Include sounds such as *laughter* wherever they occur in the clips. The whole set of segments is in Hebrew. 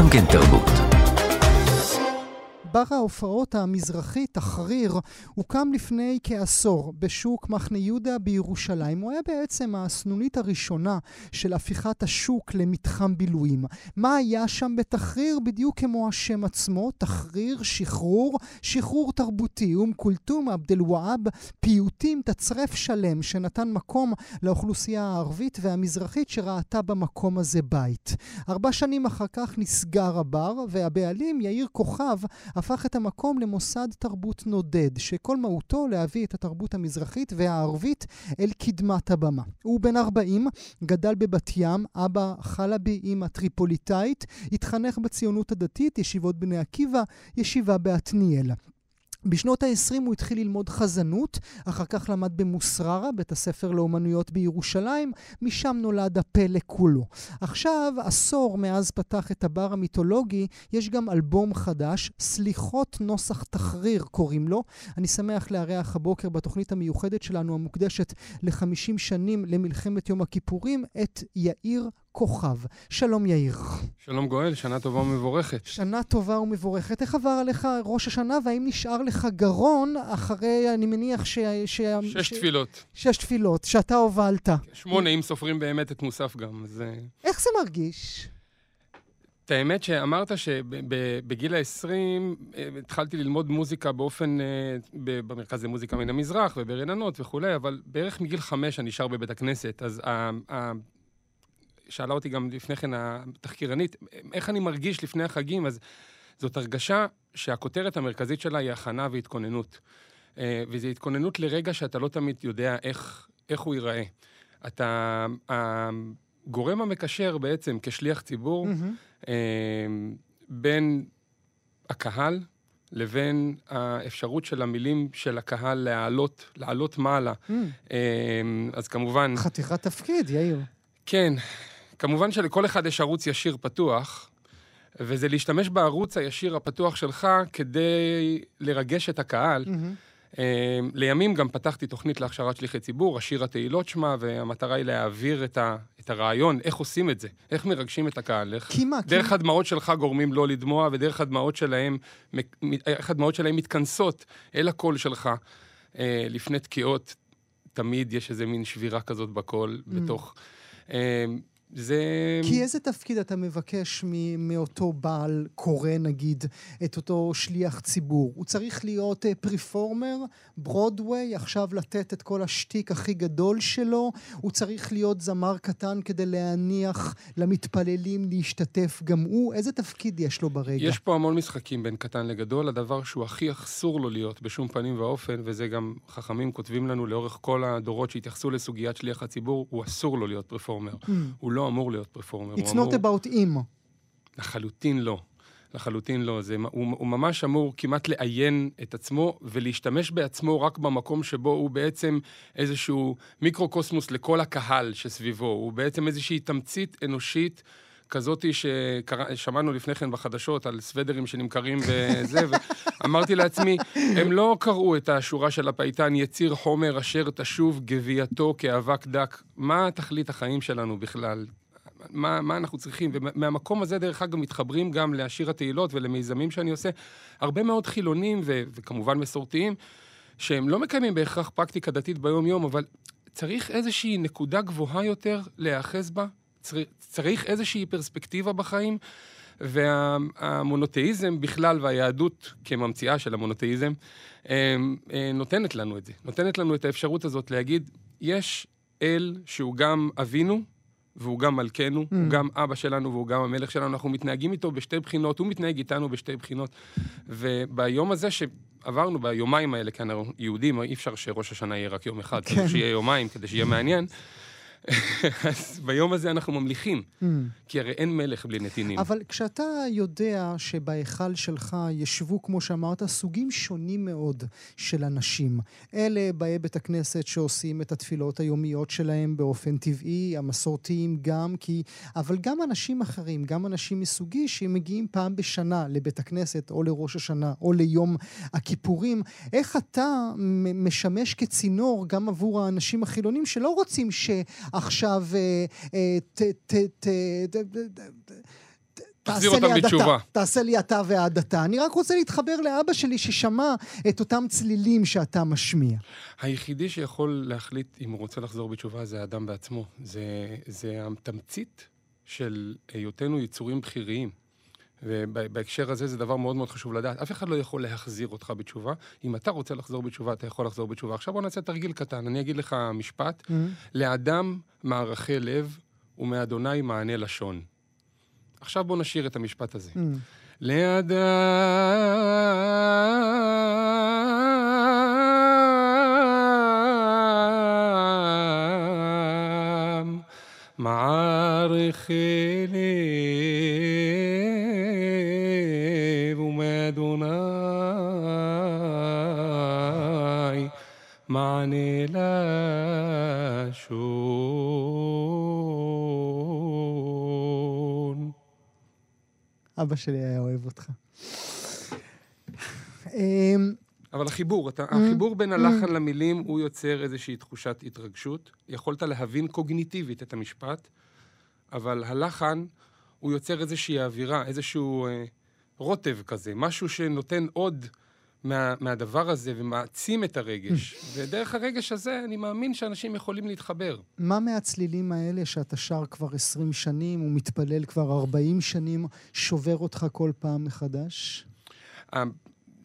גם כן תרבות. בר ההופעות המזרחי, תחריר, הוקם לפני כעשור בשוק מחנה יהודה בירושלים. הוא היה בעצם הסנונית הראשונה של הפיכת השוק למתחם בילויים. מה היה שם בתחריר? בדיוק כמו השם עצמו, תחריר, שחרור, שחרור תרבותי, אום כולתום, עבד אל-והאב, פיוטים, תצרף שלם שנתן מקום לאוכלוסייה הערבית והמזרחית שראתה במקום הזה בית. ארבע שנים אחר כך נסגר הבר, והבעלים, יאיר כוכב, הפך את המקום למוסד תרבות נודד, שכל מהותו להביא את התרבות המזרחית והערבית אל קדמת הבמה. הוא בן 40, גדל בבת ים, אבא חלבי, אימא טריפוליטאית, התחנך בציונות הדתית, ישיבות בני עקיבא, ישיבה בעתניאל. בשנות ה-20 הוא התחיל ללמוד חזנות, אחר כך למד במוסררה, בית הספר לאומנויות בירושלים, משם נולד הפלא כולו. עכשיו, עשור מאז פתח את הבר המיתולוגי, יש גם אלבום חדש, סליחות נוסח תחריר קוראים לו. אני שמח לארח הבוקר בתוכנית המיוחדת שלנו, המוקדשת ל-50 שנים למלחמת יום הכיפורים, את יאיר כוכב. שלום יאיר. שלום גואל, שנה טובה ומבורכת. שנה טובה ומבורכת. איך עבר עליך ראש השנה, והאם נשאר לך גרון אחרי, אני מניח ש... ש... שש ש... תפילות. שש תפילות, שאתה הובלת. שמונה, אם סופרים באמת את מוסף גם, אז... אה, איך זה מרגיש? את האמת שאמרת שבגיל ה-20 אה, התחלתי ללמוד מוזיקה באופן, אה, במרכז למוזיקה מן המזרח וברננות וכולי, אבל בערך מגיל חמש אני שר בבית הכנסת, אז שאלה אותי גם לפני כן התחקירנית, איך אני מרגיש לפני החגים, אז זאת הרגשה שהכותרת המרכזית שלה היא הכנה והתכוננות. אה, וזו התכוננות לרגע שאתה לא תמיד יודע איך, איך הוא ייראה. אתה, הגורם המקשר בעצם כשליח ציבור mm-hmm. בין הקהל לבין האפשרות של המילים של הקהל להעלות, לעלות מעלה. Mm. אז כמובן... חתיכת תפקיד, יאיר. כן, כמובן שלכל אחד יש ערוץ ישיר פתוח, וזה להשתמש בערוץ הישיר הפתוח שלך כדי לרגש את הקהל. Mm-hmm. לימים גם פתחתי תוכנית להכשרת שליחי ציבור, השיר התהילות שמה, והמטרה היא להעביר את, ה, את הרעיון, איך עושים את זה, איך מרגשים את הקהל. איך, כי מה? דרך כי... הדמעות שלך גורמים לא לדמוע, ודרך הדמעות שלהם, איך הדמעות שלהם מתכנסות אל הקול שלך. אה, לפני תקיעות, תמיד יש איזה מין שבירה כזאת בקול, mm. בתוך... זה... כי איזה תפקיד אתה מבקש מאותו בעל קורא, נגיד, את אותו שליח ציבור? הוא צריך להיות פריפורמר, ברודוויי, עכשיו לתת את כל השטיק הכי גדול שלו? הוא צריך להיות זמר קטן כדי להניח למתפללים להשתתף גם הוא? איזה תפקיד יש לו ברגע? יש פה המון משחקים בין קטן לגדול. הדבר שהוא הכי אסור לו להיות בשום פנים ואופן, וזה גם חכמים כותבים לנו לאורך כל הדורות שהתייחסו לסוגיית שליח הציבור, הוא אסור לו להיות פריפורמר. Mm. הוא לא לא אמור להיות פרפורמר. It's not אמור... about him. לחלוטין לא. לחלוטין לא. זה, הוא, הוא ממש אמור כמעט לעיין את עצמו ולהשתמש בעצמו רק במקום שבו הוא בעצם איזשהו מיקרוקוסמוס לכל הקהל שסביבו. הוא בעצם איזושהי תמצית אנושית. כזאתי ששמענו לפני כן בחדשות על סוודרים שנמכרים וזה, ואמרתי *laughs* לעצמי, הם לא קראו את השורה של הפייטן, יציר חומר אשר תשוב גווייתו כאבק דק. מה תכלית החיים שלנו בכלל? מה, מה אנחנו צריכים? ומהמקום הזה, דרך אגב, מתחברים גם לשיר התהילות ולמיזמים שאני עושה. הרבה מאוד חילונים ו- וכמובן מסורתיים, שהם לא מקיימים בהכרח פרקטיקה דתית ביום-יום, אבל צריך איזושהי נקודה גבוהה יותר להיאחז בה, צריך איזושהי פרספקטיבה בחיים, והמונותאיזם בכלל והיהדות כממציאה של המונותאיזם אה, נותנת לנו את זה. נותנת לנו את האפשרות הזאת להגיד, יש אל שהוא גם אבינו, והוא גם מלכנו, mm. הוא גם אבא שלנו והוא גם המלך שלנו, אנחנו מתנהגים איתו בשתי בחינות, הוא מתנהג איתנו בשתי בחינות. וביום הזה שעברנו, ביומיים האלה, כי אנחנו יהודים, אי אפשר שראש השנה יהיה רק יום אחד, כן. צריך שיהיה יומיים כדי שיהיה מעניין. אז ביום הזה אנחנו ממליכים, mm. כי הרי אין מלך בלי נתינים. אבל כשאתה יודע שבהיכל שלך ישבו, כמו שאמרת, סוגים שונים מאוד של אנשים, אלה באי בית הכנסת שעושים את התפילות היומיות שלהם באופן טבעי, המסורתיים גם, כי... אבל גם אנשים אחרים, גם אנשים מסוגי שמגיעים פעם בשנה לבית הכנסת, או לראש השנה, או ליום הכיפורים, איך אתה משמש כצינור גם עבור האנשים החילונים שלא רוצים ש... עכשיו תחזיר תעשה אותם לי בתשובה. הדתה, תעשה לי אתה וההדתה. אני רק רוצה להתחבר לאבא שלי ששמע את אותם צלילים שאתה משמיע. היחידי שיכול להחליט אם הוא רוצה לחזור בתשובה זה האדם בעצמו. זה, זה התמצית של היותנו יצורים בכיריים. ובהקשר הזה זה דבר מאוד מאוד חשוב לדעת. אף אחד לא יכול להחזיר אותך בתשובה. אם אתה רוצה לחזור בתשובה, אתה יכול לחזור בתשובה. עכשיו בוא נעשה תרגיל קטן. אני אגיד לך משפט. Mm-hmm. לאדם מערכי לב ומאדוני מענה לשון. עכשיו בוא נשאיר את המשפט הזה. Mm. לאדם מערכי לב ומאדוני מענה לשון. אבא שלי היה אוהב אותך. אבל החיבור, אתה, החיבור בין הלחן למילים, הוא יוצר איזושהי תחושת התרגשות. יכולת להבין קוגניטיבית את המשפט, אבל הלחן, הוא יוצר איזושהי אווירה, איזשהו אה, רוטב כזה, משהו שנותן עוד מה, מהדבר הזה ומעצים את הרגש. ודרך הרגש הזה, אני מאמין שאנשים יכולים להתחבר. מה מהצלילים האלה שאתה שר כבר 20 שנים ומתפלל כבר 40 שנים, שובר אותך כל פעם מחדש?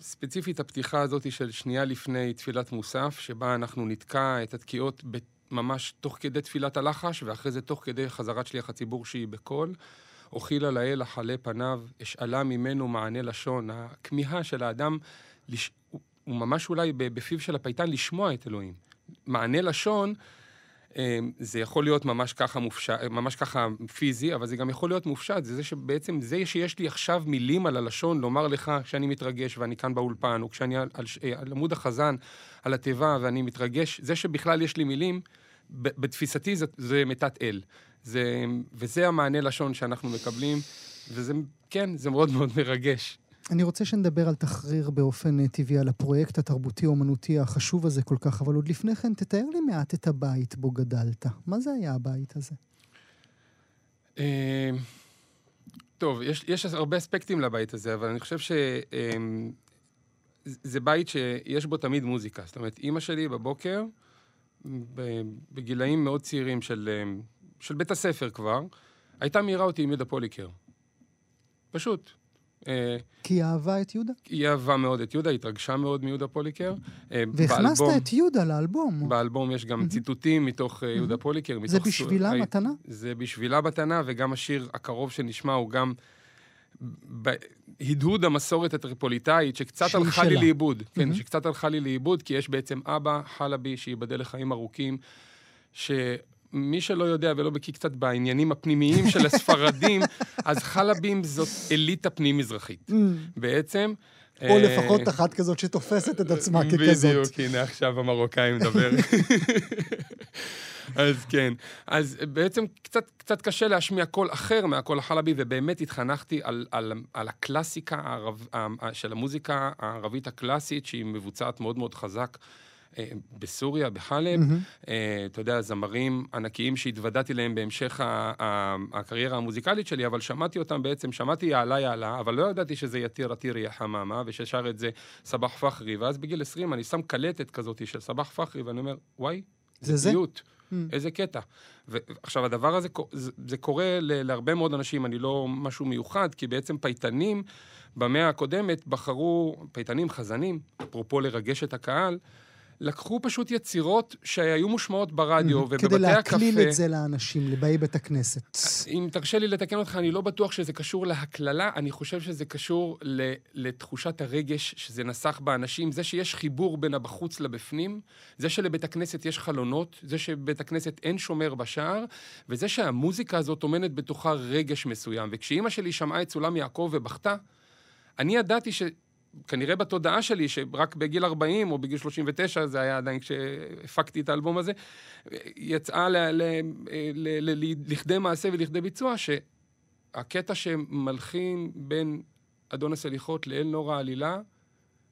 ספציפית הפתיחה הזאת של שנייה לפני תפילת מוסף, שבה אנחנו נתקע את התקיעות ממש תוך כדי תפילת הלחש, ואחרי זה תוך כדי חזרת שליח הציבור שהיא בקול. אוכילה לאל אכלה פניו, אשאלה ממנו מענה לשון. הכמיהה של האדם, לש... הוא ממש אולי בפיו של הפייטן לשמוע את אלוהים. מענה לשון, זה יכול להיות ממש ככה מופשט, ממש ככה פיזי, אבל זה גם יכול להיות מופשט. זה זה שבעצם, זה שיש לי עכשיו מילים על הלשון, לומר לך כשאני מתרגש ואני כאן באולפן, או כשאני על, על, על עמוד החזן, על התיבה ואני מתרגש, זה שבכלל יש לי מילים, בתפיסתי זה, זה מתת אל. זה, וזה המענה לשון שאנחנו מקבלים, וזה, כן, זה מאוד מאוד מרגש. אני רוצה שנדבר על תחריר באופן אה, טבעי, על הפרויקט התרבותי-אומנותי החשוב הזה כל כך, אבל עוד לפני כן, תתאר לי מעט את הבית בו גדלת. מה זה היה הבית הזה? אה, טוב, יש, יש הרבה אספקטים לבית הזה, אבל אני חושב שזה אה, בית שיש בו תמיד מוזיקה. זאת אומרת, אימא שלי בבוקר, בגילאים מאוד צעירים של, של בית הספר כבר, הייתה מעירה אותי עם יהודה פוליקר. פשוט. אה, כי היא אהבה את יהודה? היא אהבה מאוד את יהודה, התרגשה מאוד מיהודה פוליקר. אה, והכנסת באלבום, את יהודה לאלבום. באלבום יש גם ציטוטים מתוך אה, יהודה פוליקר. זה בשבילה סו... מתנה? זה בשבילה מתנה, וגם השיר הקרוב שנשמע הוא גם בהדהוד המסורת הטריפוליטאית, שקצת הלכה שלה. לי לאיבוד. כן, שקצת הלכה לי לאיבוד, כי יש בעצם אבא, חלבי, שייבדל לחיים ארוכים, ש... מי שלא יודע ולא בקיא קצת בעניינים הפנימיים של הספרדים, *laughs* אז חלבים זאת אליטה פנים-מזרחית. Mm. בעצם... או אה, לפחות אחת כזאת שתופסת את עצמה *laughs* ככזאת. בדיוק, הנה עכשיו המרוקאי מדבר. *laughs* אז כן. אז בעצם קצת, קצת קשה להשמיע קול אחר מהקול החלבי, ובאמת התחנכתי על, על, על הקלאסיקה הערב, של המוזיקה הערבית הקלאסית, שהיא מבוצעת מאוד מאוד חזק. אה, בסוריה, בחלב, mm-hmm. אתה יודע, זמרים ענקיים שהתוודעתי להם בהמשך הקריירה המוזיקלית שלי, אבל שמעתי אותם בעצם, שמעתי יעלה יעלה, אבל לא ידעתי שזה יתיר עתיר יא חממה, וששר את זה סבח פחרי, ואז בגיל 20 אני שם קלטת כזאת של סבח פחרי, ואני אומר, וואי, זה זיות. Mm. איזה קטע. ועכשיו, הדבר הזה, זה, זה קורה להרבה מאוד אנשים, אני לא משהו מיוחד, כי בעצם פייטנים במאה הקודמת בחרו, פייטנים, חזנים, אפרופו לרגש את הקהל, לקחו פשוט יצירות שהיו מושמעות ברדיו ובבתי הקפה. כדי להקליל את זה לאנשים, לבאי בית הכנסת. אם תרשה לי לתקן אותך, אני לא בטוח שזה קשור להקללה, אני חושב שזה קשור לתחושת הרגש שזה נסח באנשים, זה שיש חיבור בין הבחוץ לבפנים, זה שלבית הכנסת יש חלונות, זה שבית הכנסת אין שומר בשער, וזה שהמוזיקה הזאת טומנת בתוכה רגש מסוים. וכשאימא שלי שמעה את סולם יעקב ובכתה, אני ידעתי ש... כנראה בתודעה שלי, שרק בגיל 40 או בגיל 39, זה היה עדיין כשהפקתי את האלבום הזה, יצאה ל, ל, ל, ל, לכדי מעשה ולכדי ביצוע, שהקטע שמלחין בין אדון הסליחות לאל נור העלילה,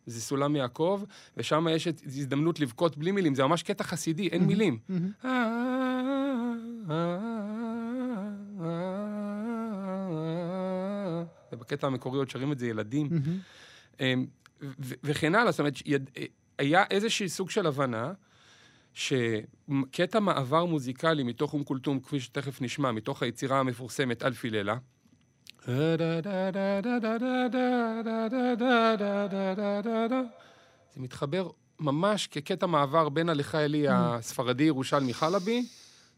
זה סולם יעקב, ושם יש הזדמנות לבכות בלי מילים, זה ממש קטע חסידי, אין מילים. בקטע המקורי עוד שרים את זה ילדים, אמ, וכן הלאה, זאת אומרת, היה איזשהי סוג של הבנה. שקטע מעבר מוזיקלי מתוך אום כולתום, כפי שתכף נשמע, מתוך היצירה המפורסמת אלפי לילה, זה מתחבר ממש כקטע מעבר בין הלכה אלי הספרדי ירושלמי חלבי,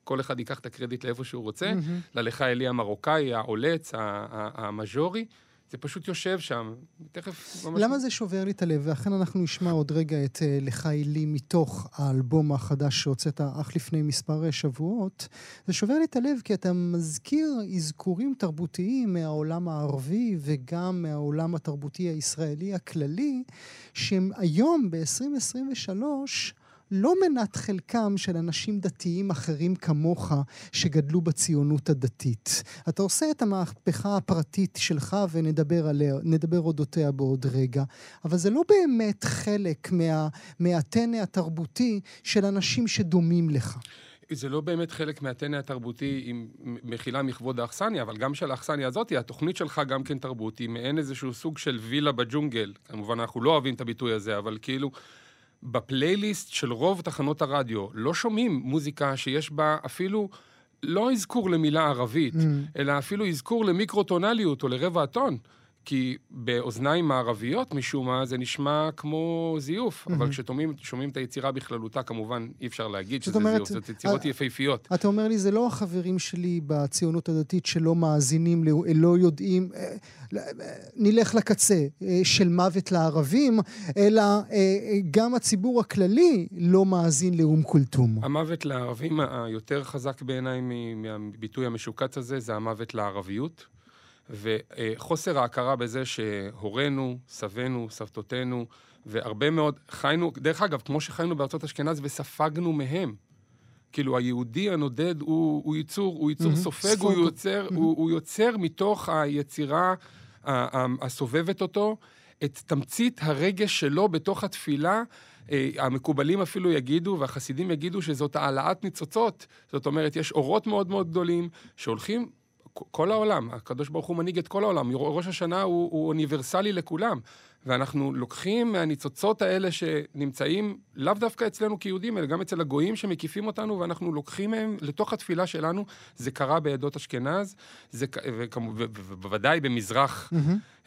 כל אחד ייקח את הקרדיט לאיפה שהוא רוצה, ללכה אלי המרוקאי, העולץ, המז'ורי. זה פשוט יושב שם, תכף... ממש... למה זה שובר לי את הלב? ואכן אנחנו נשמע עוד רגע את uh, לך לי מתוך האלבום החדש שהוצאת אך לפני מספר שבועות. זה שובר לי את הלב כי אתה מזכיר אזכורים תרבותיים מהעולם הערבי וגם מהעולם התרבותי הישראלי הכללי, שהם היום, ב-2023, לא מנת חלקם של אנשים דתיים אחרים כמוך שגדלו בציונות הדתית. אתה עושה את המהפכה הפרטית שלך ונדבר עליה, נדבר אודותיה בעוד רגע, אבל זה לא באמת חלק מה, מהטנא התרבותי של אנשים שדומים לך. זה לא באמת חלק מהטנא התרבותי, עם מחילה מכבוד האכסניה, אבל גם של האכסניה הזאת, התוכנית שלך גם כן תרבות, היא מעין איזשהו סוג של וילה בג'ונגל. כמובן, אנחנו לא אוהבים את הביטוי הזה, אבל כאילו... בפלייליסט של רוב תחנות הרדיו לא שומעים מוזיקה שיש בה אפילו לא אזכור למילה ערבית, mm. אלא אפילו אזכור למיקרוטונליות או לרבע הטון. כי באוזניים מערביות, משום מה, זה נשמע כמו זיוף. Mm-hmm. אבל כששומעים את היצירה בכללותה, כמובן, אי אפשר להגיד שזה אומרת, זיוף, זאת יצירות את, יפהפיות. אתה אומר לי, זה לא החברים שלי בציונות הדתית שלא מאזינים, לא יודעים, אה, נלך לקצה אה, של מוות לערבים, אלא אה, גם הציבור הכללי לא מאזין לאום כולתום. המוות לערבים היותר חזק בעיניי מהביטוי המשוקץ הזה, זה המוות לערביות. וחוסר ההכרה בזה שהורינו, סבינו, סבתותינו, והרבה מאוד חיינו, דרך אגב, כמו שחיינו בארצות אשכנז וספגנו מהם. כאילו, היהודי הנודד הוא, הוא יצור, הוא יצור mm-hmm, סופג, הוא יוצר, mm-hmm. הוא, הוא יוצר מתוך היצירה הסובבת אותו את תמצית הרגש שלו בתוך התפילה. אה, המקובלים אפילו יגידו, והחסידים יגידו, שזאת העלאת ניצוצות. זאת אומרת, יש אורות מאוד מאוד גדולים שהולכים כל העולם, הקדוש ברוך הוא מנהיג את כל העולם, ראש השנה הוא, הוא אוניברסלי לכולם. ואנחנו לוקחים מהניצוצות האלה שנמצאים לאו דווקא אצלנו כיהודים, אלא גם אצל הגויים שמקיפים אותנו, ואנחנו לוקחים מהם לתוך התפילה שלנו. זה קרה בעדות אשכנז, זה, ובוודאי במזרח, mm-hmm.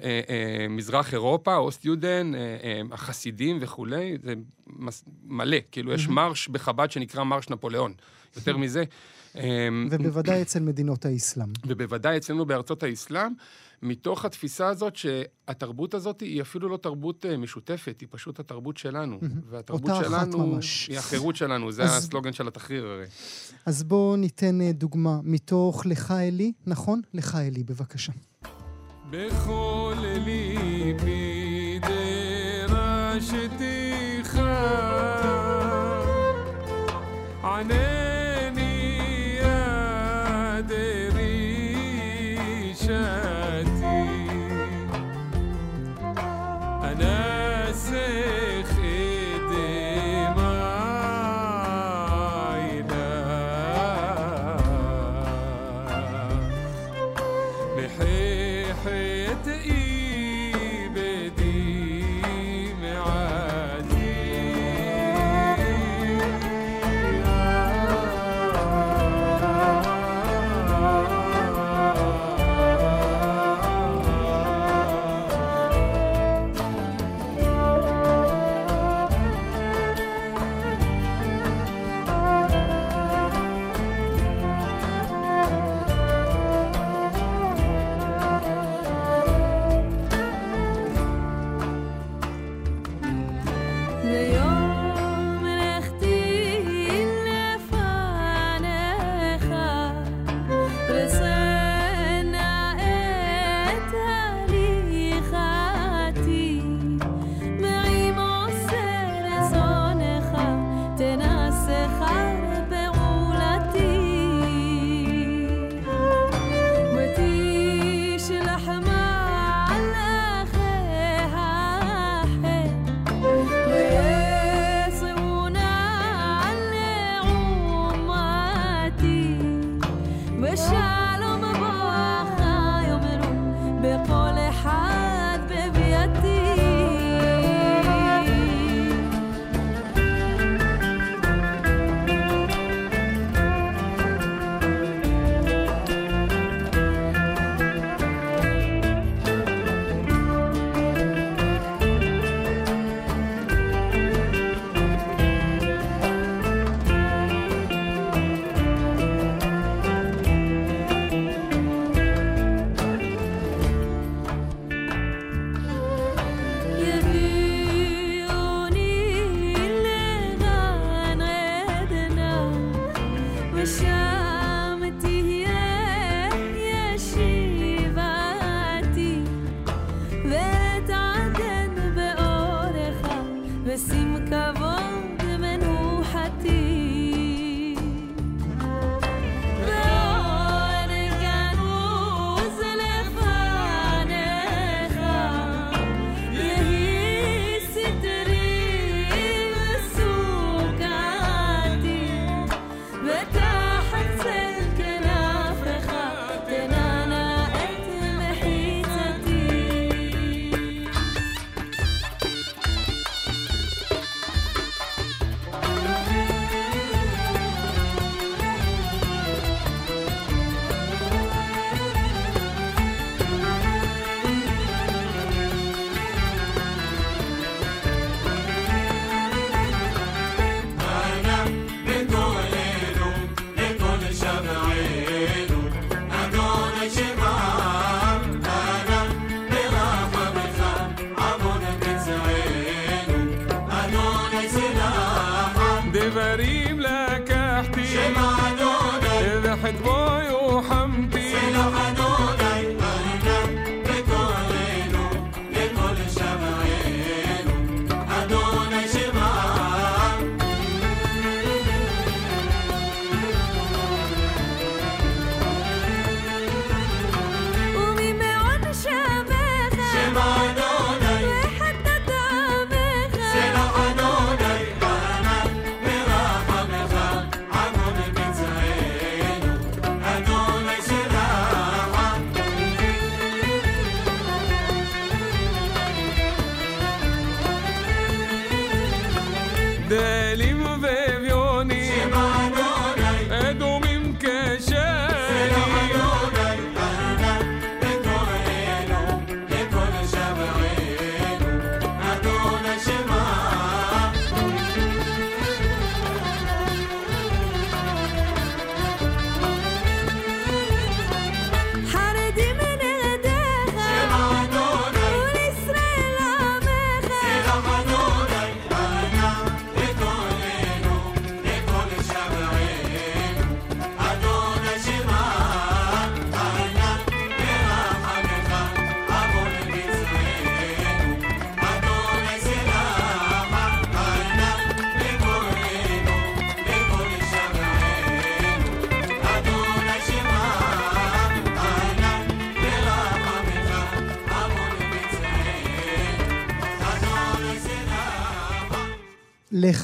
אה, אה, מזרח אירופה, אוסט יודן, אה, אה, החסידים וכולי, זה מלא. כאילו, mm-hmm. יש מרש בחב"ד שנקרא מרש נפוליאון. יותר מזה. אמ, ובוודאי אצל מדינות האסלאם. ובוודאי אצלנו בארצות האסלאם, מתוך התפיסה הזאת שהתרבות הזאת היא אפילו לא תרבות אה, משותפת, היא פשוט התרבות שלנו. והתרבות שלנו. היא החירות שלנו, זה אז... הסלוגן של התחריר הרי. אז בואו ניתן אה, דוגמה מתוך לך אלי, נכון? לך אלי, בבקשה. בכל ליבי דרשתיך ענה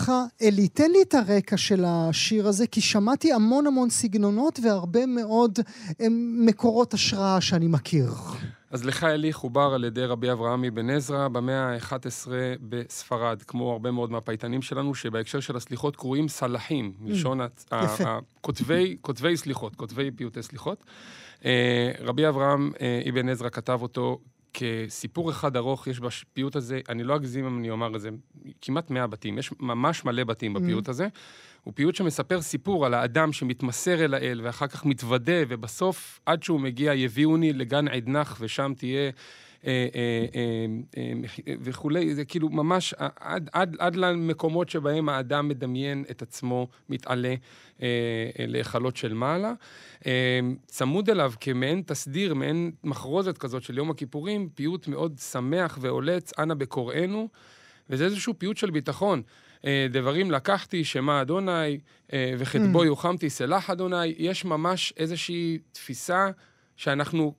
לך, אלי, תן לי את הרקע של השיר הזה, כי שמעתי המון המון סגנונות והרבה מאוד מקורות השראה שאני מכיר. אז לך אלי חובר על ידי רבי אברהם אבן עזרא במאה ה-11 בספרד, כמו הרבה מאוד מהפייטנים שלנו, שבהקשר של הסליחות קרויים סלחים, mm, מלשון כותבי סליחות, כותבי פיוטי סליחות. אה, רבי אברהם אה, אבן עזרא כתב אותו כסיפור אחד ארוך, יש בפיוט הזה, אני לא אגזים אם אני אומר את זה, כמעט מאה בתים, יש ממש מלא בתים בפיוט mm. הזה. הוא פיוט שמספר סיפור על האדם שמתמסר אל האל, ואחר כך מתוודה, ובסוף, עד שהוא מגיע, יביאוני לגן עדנך, ושם תהיה... אה, אה, אה, וכולי, זה כאילו ממש עד, עד, עד למקומות שבהם האדם מדמיין את עצמו, מתעלה להיכלות של מעלה. צמוד אליו כמעין תסדיר, מעין מחרוזת כזאת של יום הכיפורים, פיוט מאוד שמח ועולץ, אנא בקוראנו, וזה איזשהו פיוט של ביטחון. דברים לקחתי, שמע אדוני, וכתבו mm. יוחמתי, סלח אדוני. יש ממש איזושהי תפיסה שאנחנו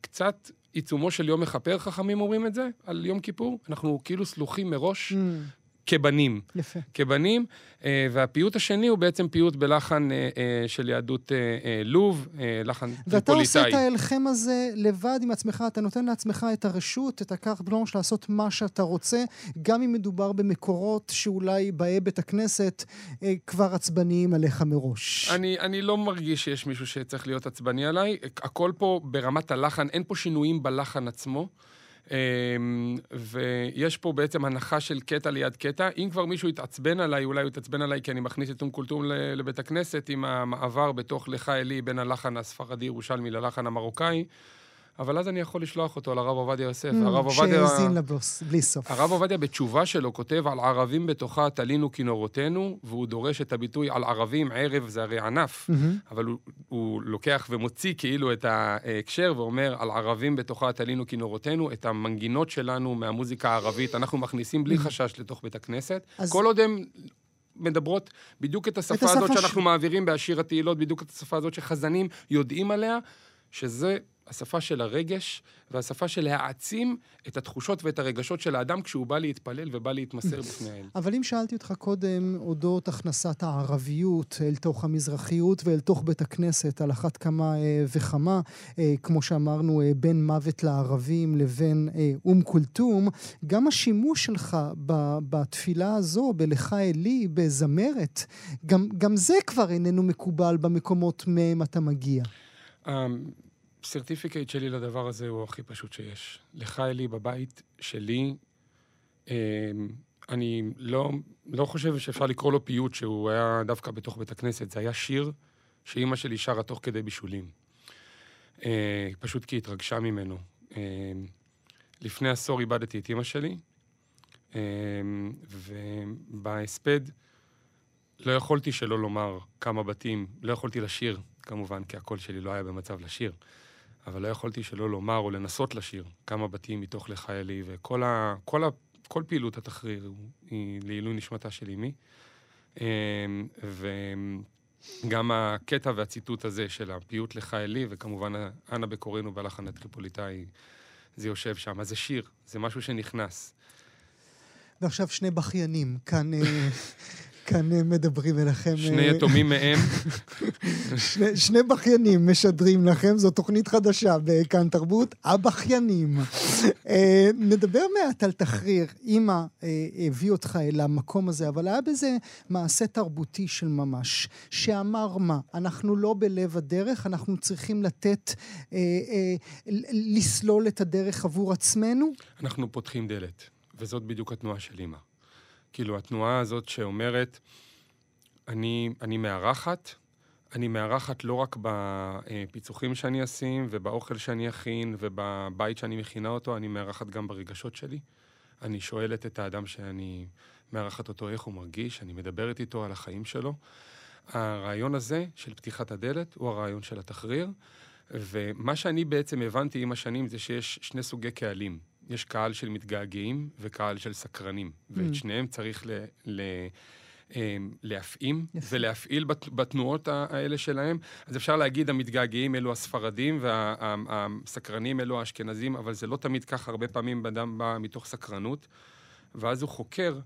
קצת עיצומו של יום מכפר, חכמים אומרים את זה, על יום כיפור. אנחנו כאילו סלוחים מראש. כבנים. יפה. כבנים, אה, והפיוט השני הוא בעצם פיוט בלחן אה, אה, של יהדות לוב, לחן טריפוליטאי. ואתה עושה את ההלחם הזה לבד עם עצמך, אתה נותן לעצמך את הרשות, את ה carte blanche לעשות מה שאתה רוצה, גם אם מדובר במקורות שאולי באי בית הכנסת כבר עצבניים עליך מראש. אני, אני לא מרגיש שיש מישהו שצריך להיות עצבני עליי. הכל פה ברמת הלחן, אין פה שינויים בלחן עצמו. אמ, ויש פה בעצם הנחה של קטע ליד קטע. אם כבר מישהו יתעצבן עליי, אולי הוא יתעצבן עליי כי אני מכניס את אום כולתום לבית הכנסת עם המעבר בתוך לך אלי בין הלחן הספרדי-ירושלמי ללחן המרוקאי. אבל אז אני יכול לשלוח אותו לרב עובדיה יוסף. Mm, הרב עובדיה... שהאזין לבוס, בלי סוף. הרב עובדיה בתשובה שלו כותב על ערבים בתוכה תלינו כינורותינו, והוא דורש את הביטוי על ערבים, ערב זה הרי ענף, mm-hmm. אבל הוא, הוא לוקח ומוציא כאילו את ההקשר ואומר על ערבים בתוכה תלינו כינורותינו, את המנגינות שלנו מהמוזיקה הערבית, אנחנו מכניסים בלי mm-hmm. חשש לתוך בית הכנסת. אז... כל עוד הם מדברות בדיוק את השפה, את השפה הזאת ש... שאנחנו מעבירים בהשיר התהילות, בדיוק את השפה הזאת שחזנים יודעים עליה, שזה השפה של הרגש והשפה של להעצים את התחושות ואת הרגשות של האדם כשהוא בא להתפלל ובא להתמסר בפני האל. אבל אם שאלתי אותך קודם אודות הכנסת הערביות אל תוך המזרחיות ואל תוך בית הכנסת, על אחת כמה אה, וכמה, אה, כמו שאמרנו, אה, בין מוות לערבים לבין אה, אום כולתום, גם השימוש שלך ב, בתפילה הזו, בלכה אלי, בזמרת, גם, גם זה כבר איננו מקובל במקומות מהם אתה מגיע. הסרטיפיקט שלי לדבר הזה הוא הכי פשוט שיש. לך, אלי, בבית שלי, אמ, אני לא, לא חושב שאפשר לקרוא לו פיוט שהוא היה דווקא בתוך בית הכנסת. זה היה שיר שאימא שלי שרה תוך כדי בישולים. אה, פשוט כי התרגשה ממנו. אמ, לפני עשור איבדתי את אימא שלי, אמ, ובהספד לא יכולתי שלא לומר כמה בתים, לא יכולתי לשיר, כמובן, כי הקול שלי לא היה במצב לשיר. אבל לא יכולתי שלא לומר או לנסות לשיר כמה בתים מתוך לחיילי, וכל ה, כל ה, כל פעילות התחריר היא לעילוי נשמתה של אמי. אמ, וגם הקטע והציטוט הזה של הפיוט לחיילי, וכמובן אנה בקורינו בלחן הטריפוליטאי, זה יושב שם. אז זה שיר, זה משהו שנכנס. ועכשיו שני בכיינים כאן אה, *laughs* כאן אה, מדברים אליכם. שני אה, יתומים מהם. *laughs* שני, שני בכיינים משדרים לכם, זו תוכנית חדשה בכאן תרבות, הבכיינים. אה, נדבר מעט על תחריר. אימא הביא אותך אל המקום הזה, אבל היה בזה מעשה תרבותי של ממש, שאמר מה? אנחנו לא בלב הדרך, אנחנו צריכים לתת, אה, אה, לסלול את הדרך עבור עצמנו? אנחנו פותחים דלת, וזאת בדיוק התנועה של אימא. כאילו, התנועה הזאת שאומרת, אני, אני מארחת, אני מארחת לא רק בפיצוחים שאני אשים, ובאוכל שאני אכין, ובבית שאני מכינה אותו, אני מארחת גם ברגשות שלי. אני שואלת את האדם שאני מארחת אותו איך הוא מרגיש, אני מדברת איתו על החיים שלו. הרעיון הזה של פתיחת הדלת הוא הרעיון של התחריר, ומה שאני בעצם הבנתי עם השנים זה שיש שני סוגי קהלים. יש קהל של מתגעגעים וקהל של סקרנים, mm. ואת שניהם צריך ל... ל אמ, להפעים יפה. ולהפעיל בת, בתנועות האלה שלהם. אז אפשר להגיד, המתגעגעים אלו הספרדים והסקרנים אלו האשכנזים, אבל זה לא תמיד ככה, הרבה פעמים אדם בא מתוך סקרנות, ואז הוא חוקר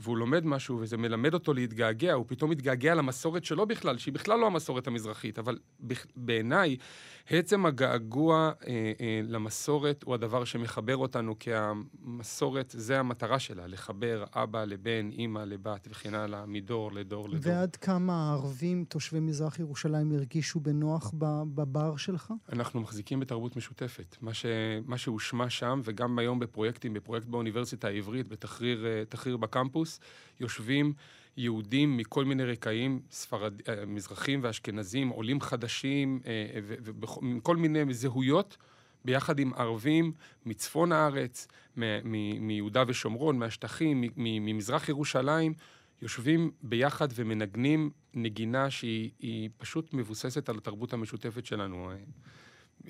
והוא לומד משהו, וזה מלמד אותו להתגעגע, הוא פתאום מתגעגע למסורת שלו בכלל, שהיא בכלל לא המסורת המזרחית, אבל בעיניי, עצם הגעגוע אה, אה, למסורת הוא הדבר שמחבר אותנו, כי המסורת, זה המטרה שלה, לחבר אבא לבן, אימא לבת וכן הלאה, מדור לדור לדור. ועד כמה הערבים, תושבי מזרח ירושלים, הרגישו בנוח בבר שלך? אנחנו מחזיקים בתרבות משותפת. מה, ש, מה שהושמע שם, וגם היום בפרויקטים, בפרויקט באוניברסיטה העברית, בתחריר אה, בקמפוס, יושבים יהודים מכל מיני רקעים, ספרד, אה, מזרחים ואשכנזים, עולים חדשים, אה, ומכל מיני זהויות, ביחד עם ערבים מצפון הארץ, מיהודה ושומרון, מהשטחים, ממזרח ירושלים, יושבים ביחד ומנגנים נגינה שהיא פשוט מבוססת על התרבות המשותפת שלנו.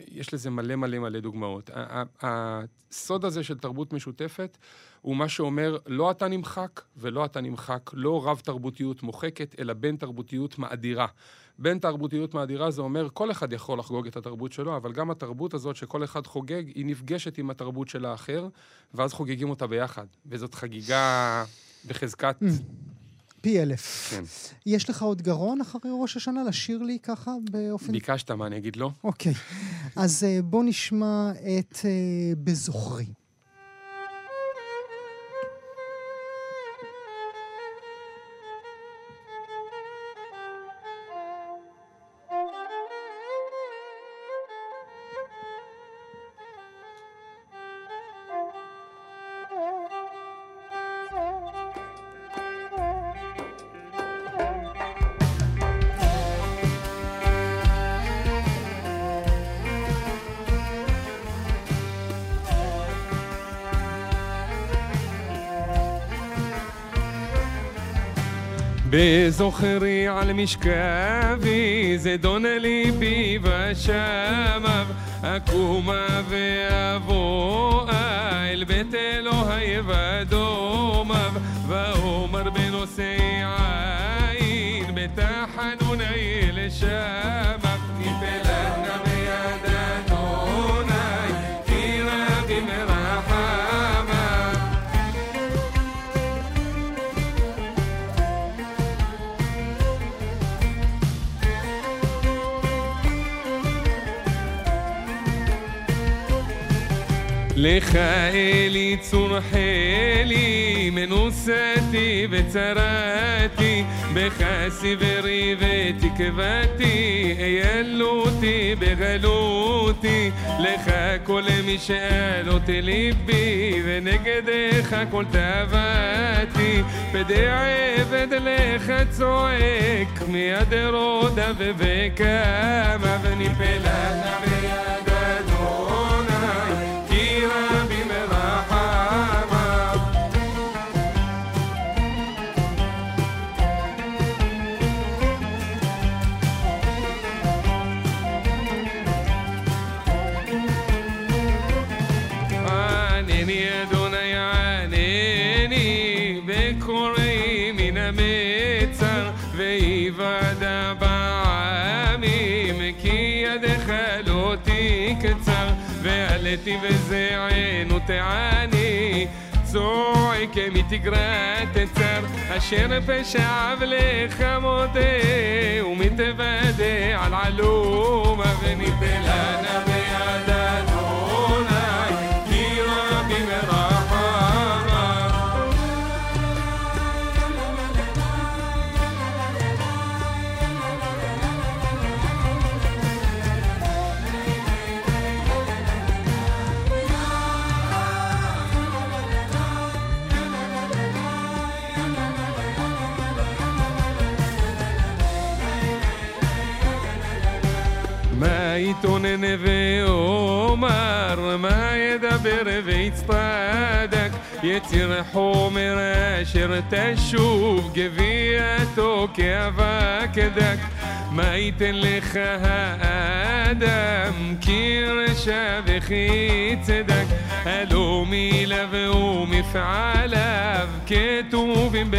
יש לזה מלא מלא מלא דוגמאות. הסוד הזה של תרבות משותפת הוא מה שאומר, לא אתה נמחק ולא אתה נמחק, לא רב-תרבותיות מוחקת, אלא בין-תרבותיות מאדירה. בין-תרבותיות מאדירה זה אומר, כל אחד יכול לחגוג את התרבות שלו, אבל גם התרבות הזאת שכל אחד חוגג, היא נפגשת עם התרבות של האחר, ואז חוגגים אותה ביחד. וזאת חגיגה בחזקת... פי אלף. כן. יש לך עוד גרון אחרי ראש השנה לשיר לי ככה באופן... ביקשת, מה אני אגיד לא? אוקיי. אז אה, בוא נשמע את אה, בזוכרי. בזוכרי על משכבי, זדון ליבי בשמיו, אקומה ואבואה אל בית אלוהי ודומיו, ואומר בנושא עין, בתחנוני לשם לך אלי צורחלי, מנוסתי וצרתי, בך סברי ותקוותי, אילותי בגלותי, לך כל משאלות ליבי, ונגדך כל תאוותי, פדי עבד לך צועק, מיד רודה ובקמה, ונפלה ביד ועליתי וזענו תעני צועק מתגרת צר אשר פשעיו לך מודה ומתוודה על עלום ונפלנה יתונן ויצטדק יציר חומר אשר תשוב גבייתו כאבק דק מה ייתן לך האדם כי רשע וכי צדק הלא מילה ומפעליו כתובים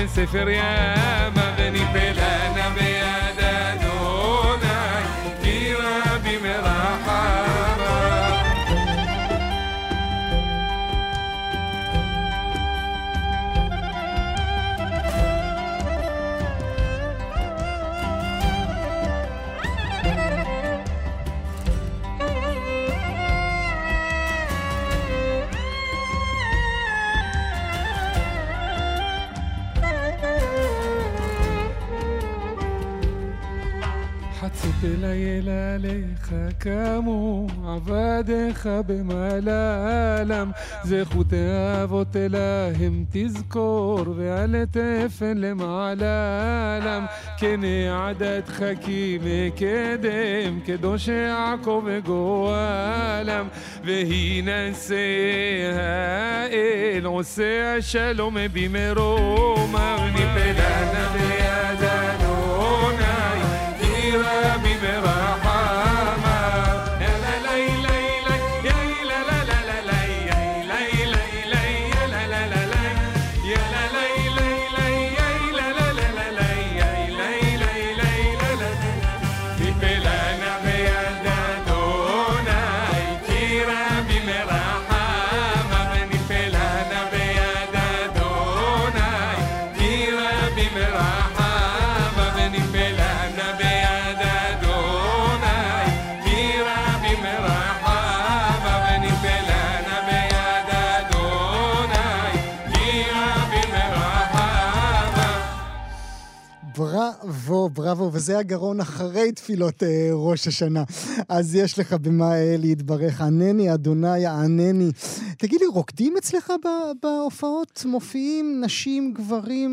عطف ليلى ليخا كامو عبادخا بما ألم زيخ وتهاب وتلاهم تذكر بعلتف لمع الألم كني عدد خكيم كدم كدوش يعقوب جوالم. وهي نسيها العسى شلوم بمرور. בראבו, בראבו, וזה הגרון אחרי תפילות אה, ראש השנה. אז יש לך במה אה, להתברך. ענני, אדוני, ענני. תגיד לי, רוקדים אצלך בהופעות? מופיעים נשים, גברים,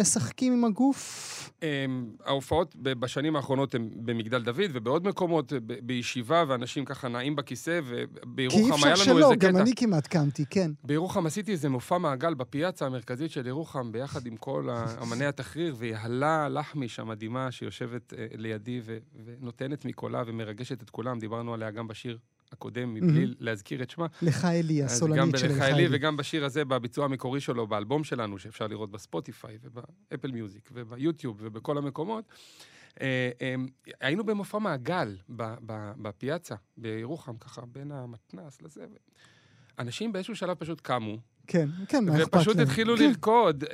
משחקים עם הגוף? אמ, ההופעות בשנים האחרונות הן במגדל דוד ובעוד מקומות, בישיבה, ואנשים ככה נעים בכיסא, כי אי ובירוחם אפשר היה לנו שלא, איזה גם קטע. אני כמעט קמתי, כן. בירוחם עשיתי איזה מופע מעגל בפיאצה המרכזית של ירוחם, ביחד עם כל אמני התחריר, ויהלה לחמיש המדהימה שיושבת אה, לידי ונותנת מקולה ומרגשת את כולם, דיברנו עליה גם בשיר הקודם, מבלי מהמם. להזכיר את שמה. לך אלי, הסולנית של לך אלי. וגם בשיר הזה, בביצוע המקורי שלו, באלבום שלנו, שאפשר לראות בספוטיפיי ובאפל מיוזיק וביוטיוב ובכל המקומות. אה, אה, היינו במופע מעגל בפיאצה, בירוחם, ככה, בין המתנ"ס לזה. אנשים באיזשהו שלב פשוט קמו, כן, כן, מה אכפת ופשוט להם? התחילו כן. לרקוד.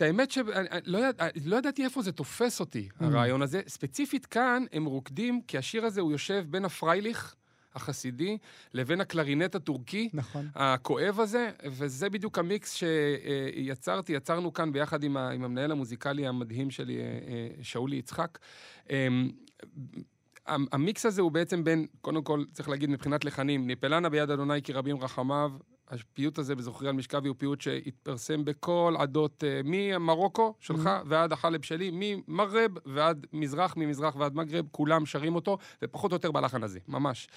את האמת שלא יד... לא ידעתי איפה זה תופס אותי, Mm. הרעיון הזה. ספציפית כאן, הם רוקדים, כי השיר הזה הוא יושב בין הפרייליך החסידי לבין הקלרינט הטורקי. נכון. הכואב הזה, וזה בדיוק המיקס שיצרתי, יצרנו כאן ביחד עם, ה, עם המנהל המוזיקלי המדהים שלי, אה, אה, שאולי יצחק. אמ, המ- המיקס הזה הוא בעצם בין, קודם כל, צריך להגיד מבחינת לחנים, ניפלנה ביד אדוני כי רבים רחמיו. הפיוט הזה בזוכרי על משכבי הוא פיוט שהתפרסם בכל עדות, אה, ממרוקו שלך ועד החלב שלי, ממרב ועד מזרח, ממזרח ועד מגרב, כולם שרים אותו, ופחות או יותר בלחן הזה, ממש.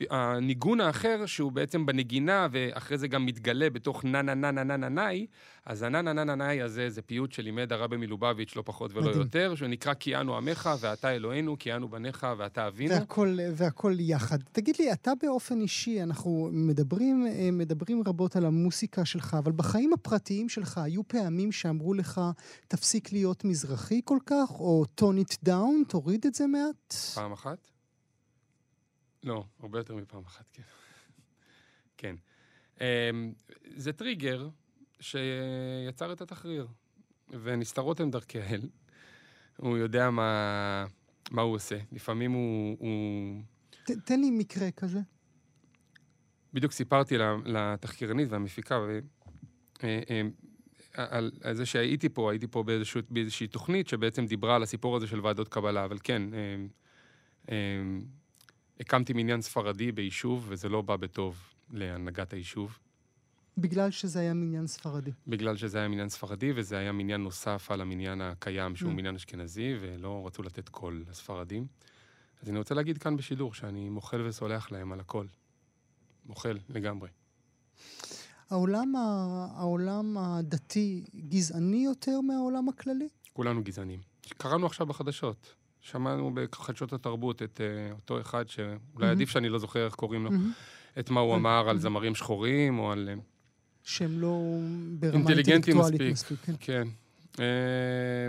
והניגון האחר, שהוא בעצם בנגינה, ואחרי זה גם מתגלה בתוך נה נה נה נה נה נה נאי, אז הנה נה נה נה נאי הזה זה פיוט שלימד הרבי מלובביץ', לא פחות ולא מדהים. יותר, שנקרא כי אנו עמך ואתה אלוהינו, כי אנו בניך ואתה אבינו. והכל, והכל יחד. תגיד לי, אתה באופן אישי, אנחנו מדברים, אה, מדברים רבות על המוסיקה שלך, אבל בחיים הפרטיים שלך היו פעמים שאמרו לך, תפסיק להיות מזרחי כל כך, או tone it down, תוריד את זה מעט? פעם אחת? לא, הרבה יותר מפעם אחת, כן. כן. אמ, זה טריגר שיצר את התחריר, ונסתרות הן דרכי האל. הוא יודע מה, מה הוא עושה. לפעמים הוא, הוא... ת, תן לי מקרה כזה. בדיוק סיפרתי לתחקירנית והמפיקה, ו... אה, אה, על, על זה שהייתי פה, הייתי פה באיזשהו, באיזושהי תוכנית שבעצם דיברה על הסיפור הזה של ועדות קבלה, אבל כן, אה, אה, הקמתי מניין ספרדי ביישוב, וזה לא בא בטוב להנהגת היישוב, בגלל שזה היה מניין ספרדי. בגלל שזה היה מניין ספרדי, וזה היה מניין נוסף על המניין הקיים, שהוא Mm. מניין אשכנזי, ולא רצו לתת קול לספרדים. אז אני רוצה להגיד כאן בשידור שאני מוחל וסולח להם על הכל. מוחל לגמרי. העולם, ה, העולם הדתי גזעני יותר מהעולם הכללי? כולנו גזענים. קראנו עכשיו בחדשות. שמענו בחדשות התרבות את uh, אותו אחד שאולי מהמם. עדיף שאני לא זוכר איך קוראים לו, מהמם. את מה הוא כן. אמר על זמרים שחורים או על... אה, שהם לא ברמה אינטלקטואלית מספיק. מספיק. כן. כן. אה,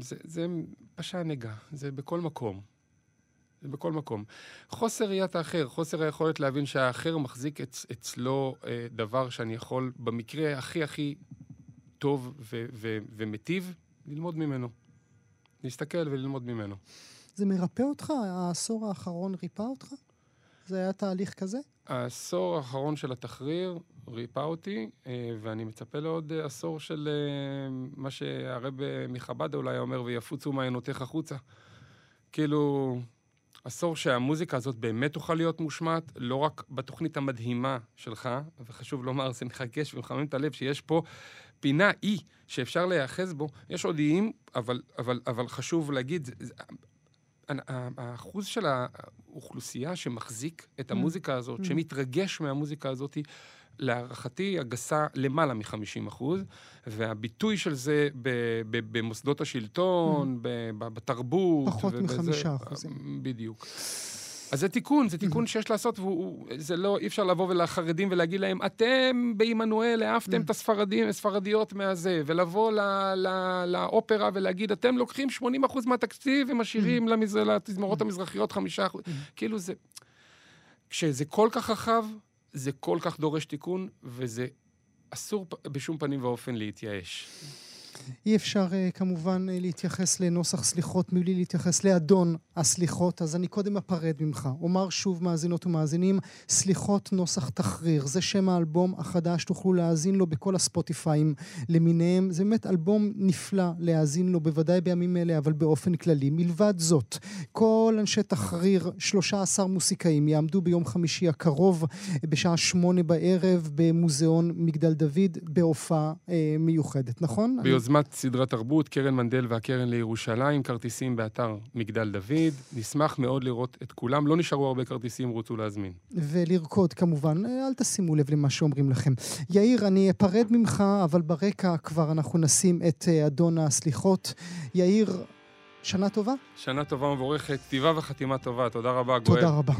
זה, זה פשע נגע, זה בכל מקום. זה בכל מקום. חוסר ראיית האחר, חוסר היכולת להבין שהאחר מחזיק אצ, אצלו אה, דבר שאני יכול, במקרה הכי הכי טוב ו, ו, ומיטיב, ללמוד ממנו. להסתכל וללמוד ממנו. זה מרפא אותך? העשור האחרון ריפא אותך? זה היה תהליך כזה? העשור האחרון של התחריר ריפא אותי, אה, ואני מצפה לעוד אה, עשור של אה, מה שהרב מחב"ד אולי אומר, ויפוצו מעיינותיך החוצה. כאילו, עשור שהמוזיקה הזאת באמת תוכל להיות מושמעת, לא רק בתוכנית המדהימה שלך, וחשוב לומר, זה מחגש ומחמם את הלב, שיש פה פינה אי שאפשר להיאחז בו. יש עוד איים, אבל, אבל, אבל חשוב להגיד, האחוז של האוכלוסייה שמחזיק את mm. המוזיקה הזאת, mm. שמתרגש מהמוזיקה הזאת, להערכתי הגסה למעלה מ-50 אחוז, והביטוי של זה במוסדות השלטון, mm. בתרבות. פחות מחמישה אחוזים. בדיוק. אז זה תיקון, זה תיקון שיש לעשות, וזה לא, אי אפשר לבוא לחרדים ולהגיד להם, אתם בעמנואל העפתם את הספרדים, הספרדיות מהזה, ולבוא לאופרה ולהגיד, אתם לוקחים 80% מהתקציב ומשאירים לתזמורות המזרחיות 5%. כאילו זה... כשזה כל כך רחב, זה כל כך דורש תיקון, וזה אסור בשום פנים ואופן להתייאש. אי אפשר uh, כמובן uh, להתייחס לנוסח סליחות מבלי להתייחס לאדון הסליחות, אז אני קודם אפרד ממך. אומר שוב, מאזינות ומאזינים, סליחות נוסח תחריר. זה שם האלבום החדש, תוכלו להאזין לו בכל הספוטיפיים למיניהם. זה באמת אלבום נפלא להאזין לו, בוודאי בימים אלה, אבל באופן כללי. מלבד זאת, כל אנשי תחריר, 13 מוסיקאים, יעמדו ביום חמישי הקרוב, בשעה שמונה בערב, במוזיאון מגדל דוד, בהופעה אה, מיוחדת, נכון? ביוזמה ביוזמת סדרת תרבות, קרן מנדל והקרן לירושלים, כרטיסים באתר מגדל דוד. נשמח מאוד לראות את כולם. לא נשארו הרבה כרטיסים, רוצו להזמין. ולרקוד כמובן, אל תשימו לב למה שאומרים לכם. יאיר, אני אפרד ממך, אבל ברקע כבר אנחנו נשים את אה, אדון הסליחות. יאיר, שנה טובה? שנה טובה ומבורכת, כתיבה וחתימה טובה. תודה רבה, גואל. תודה רבה.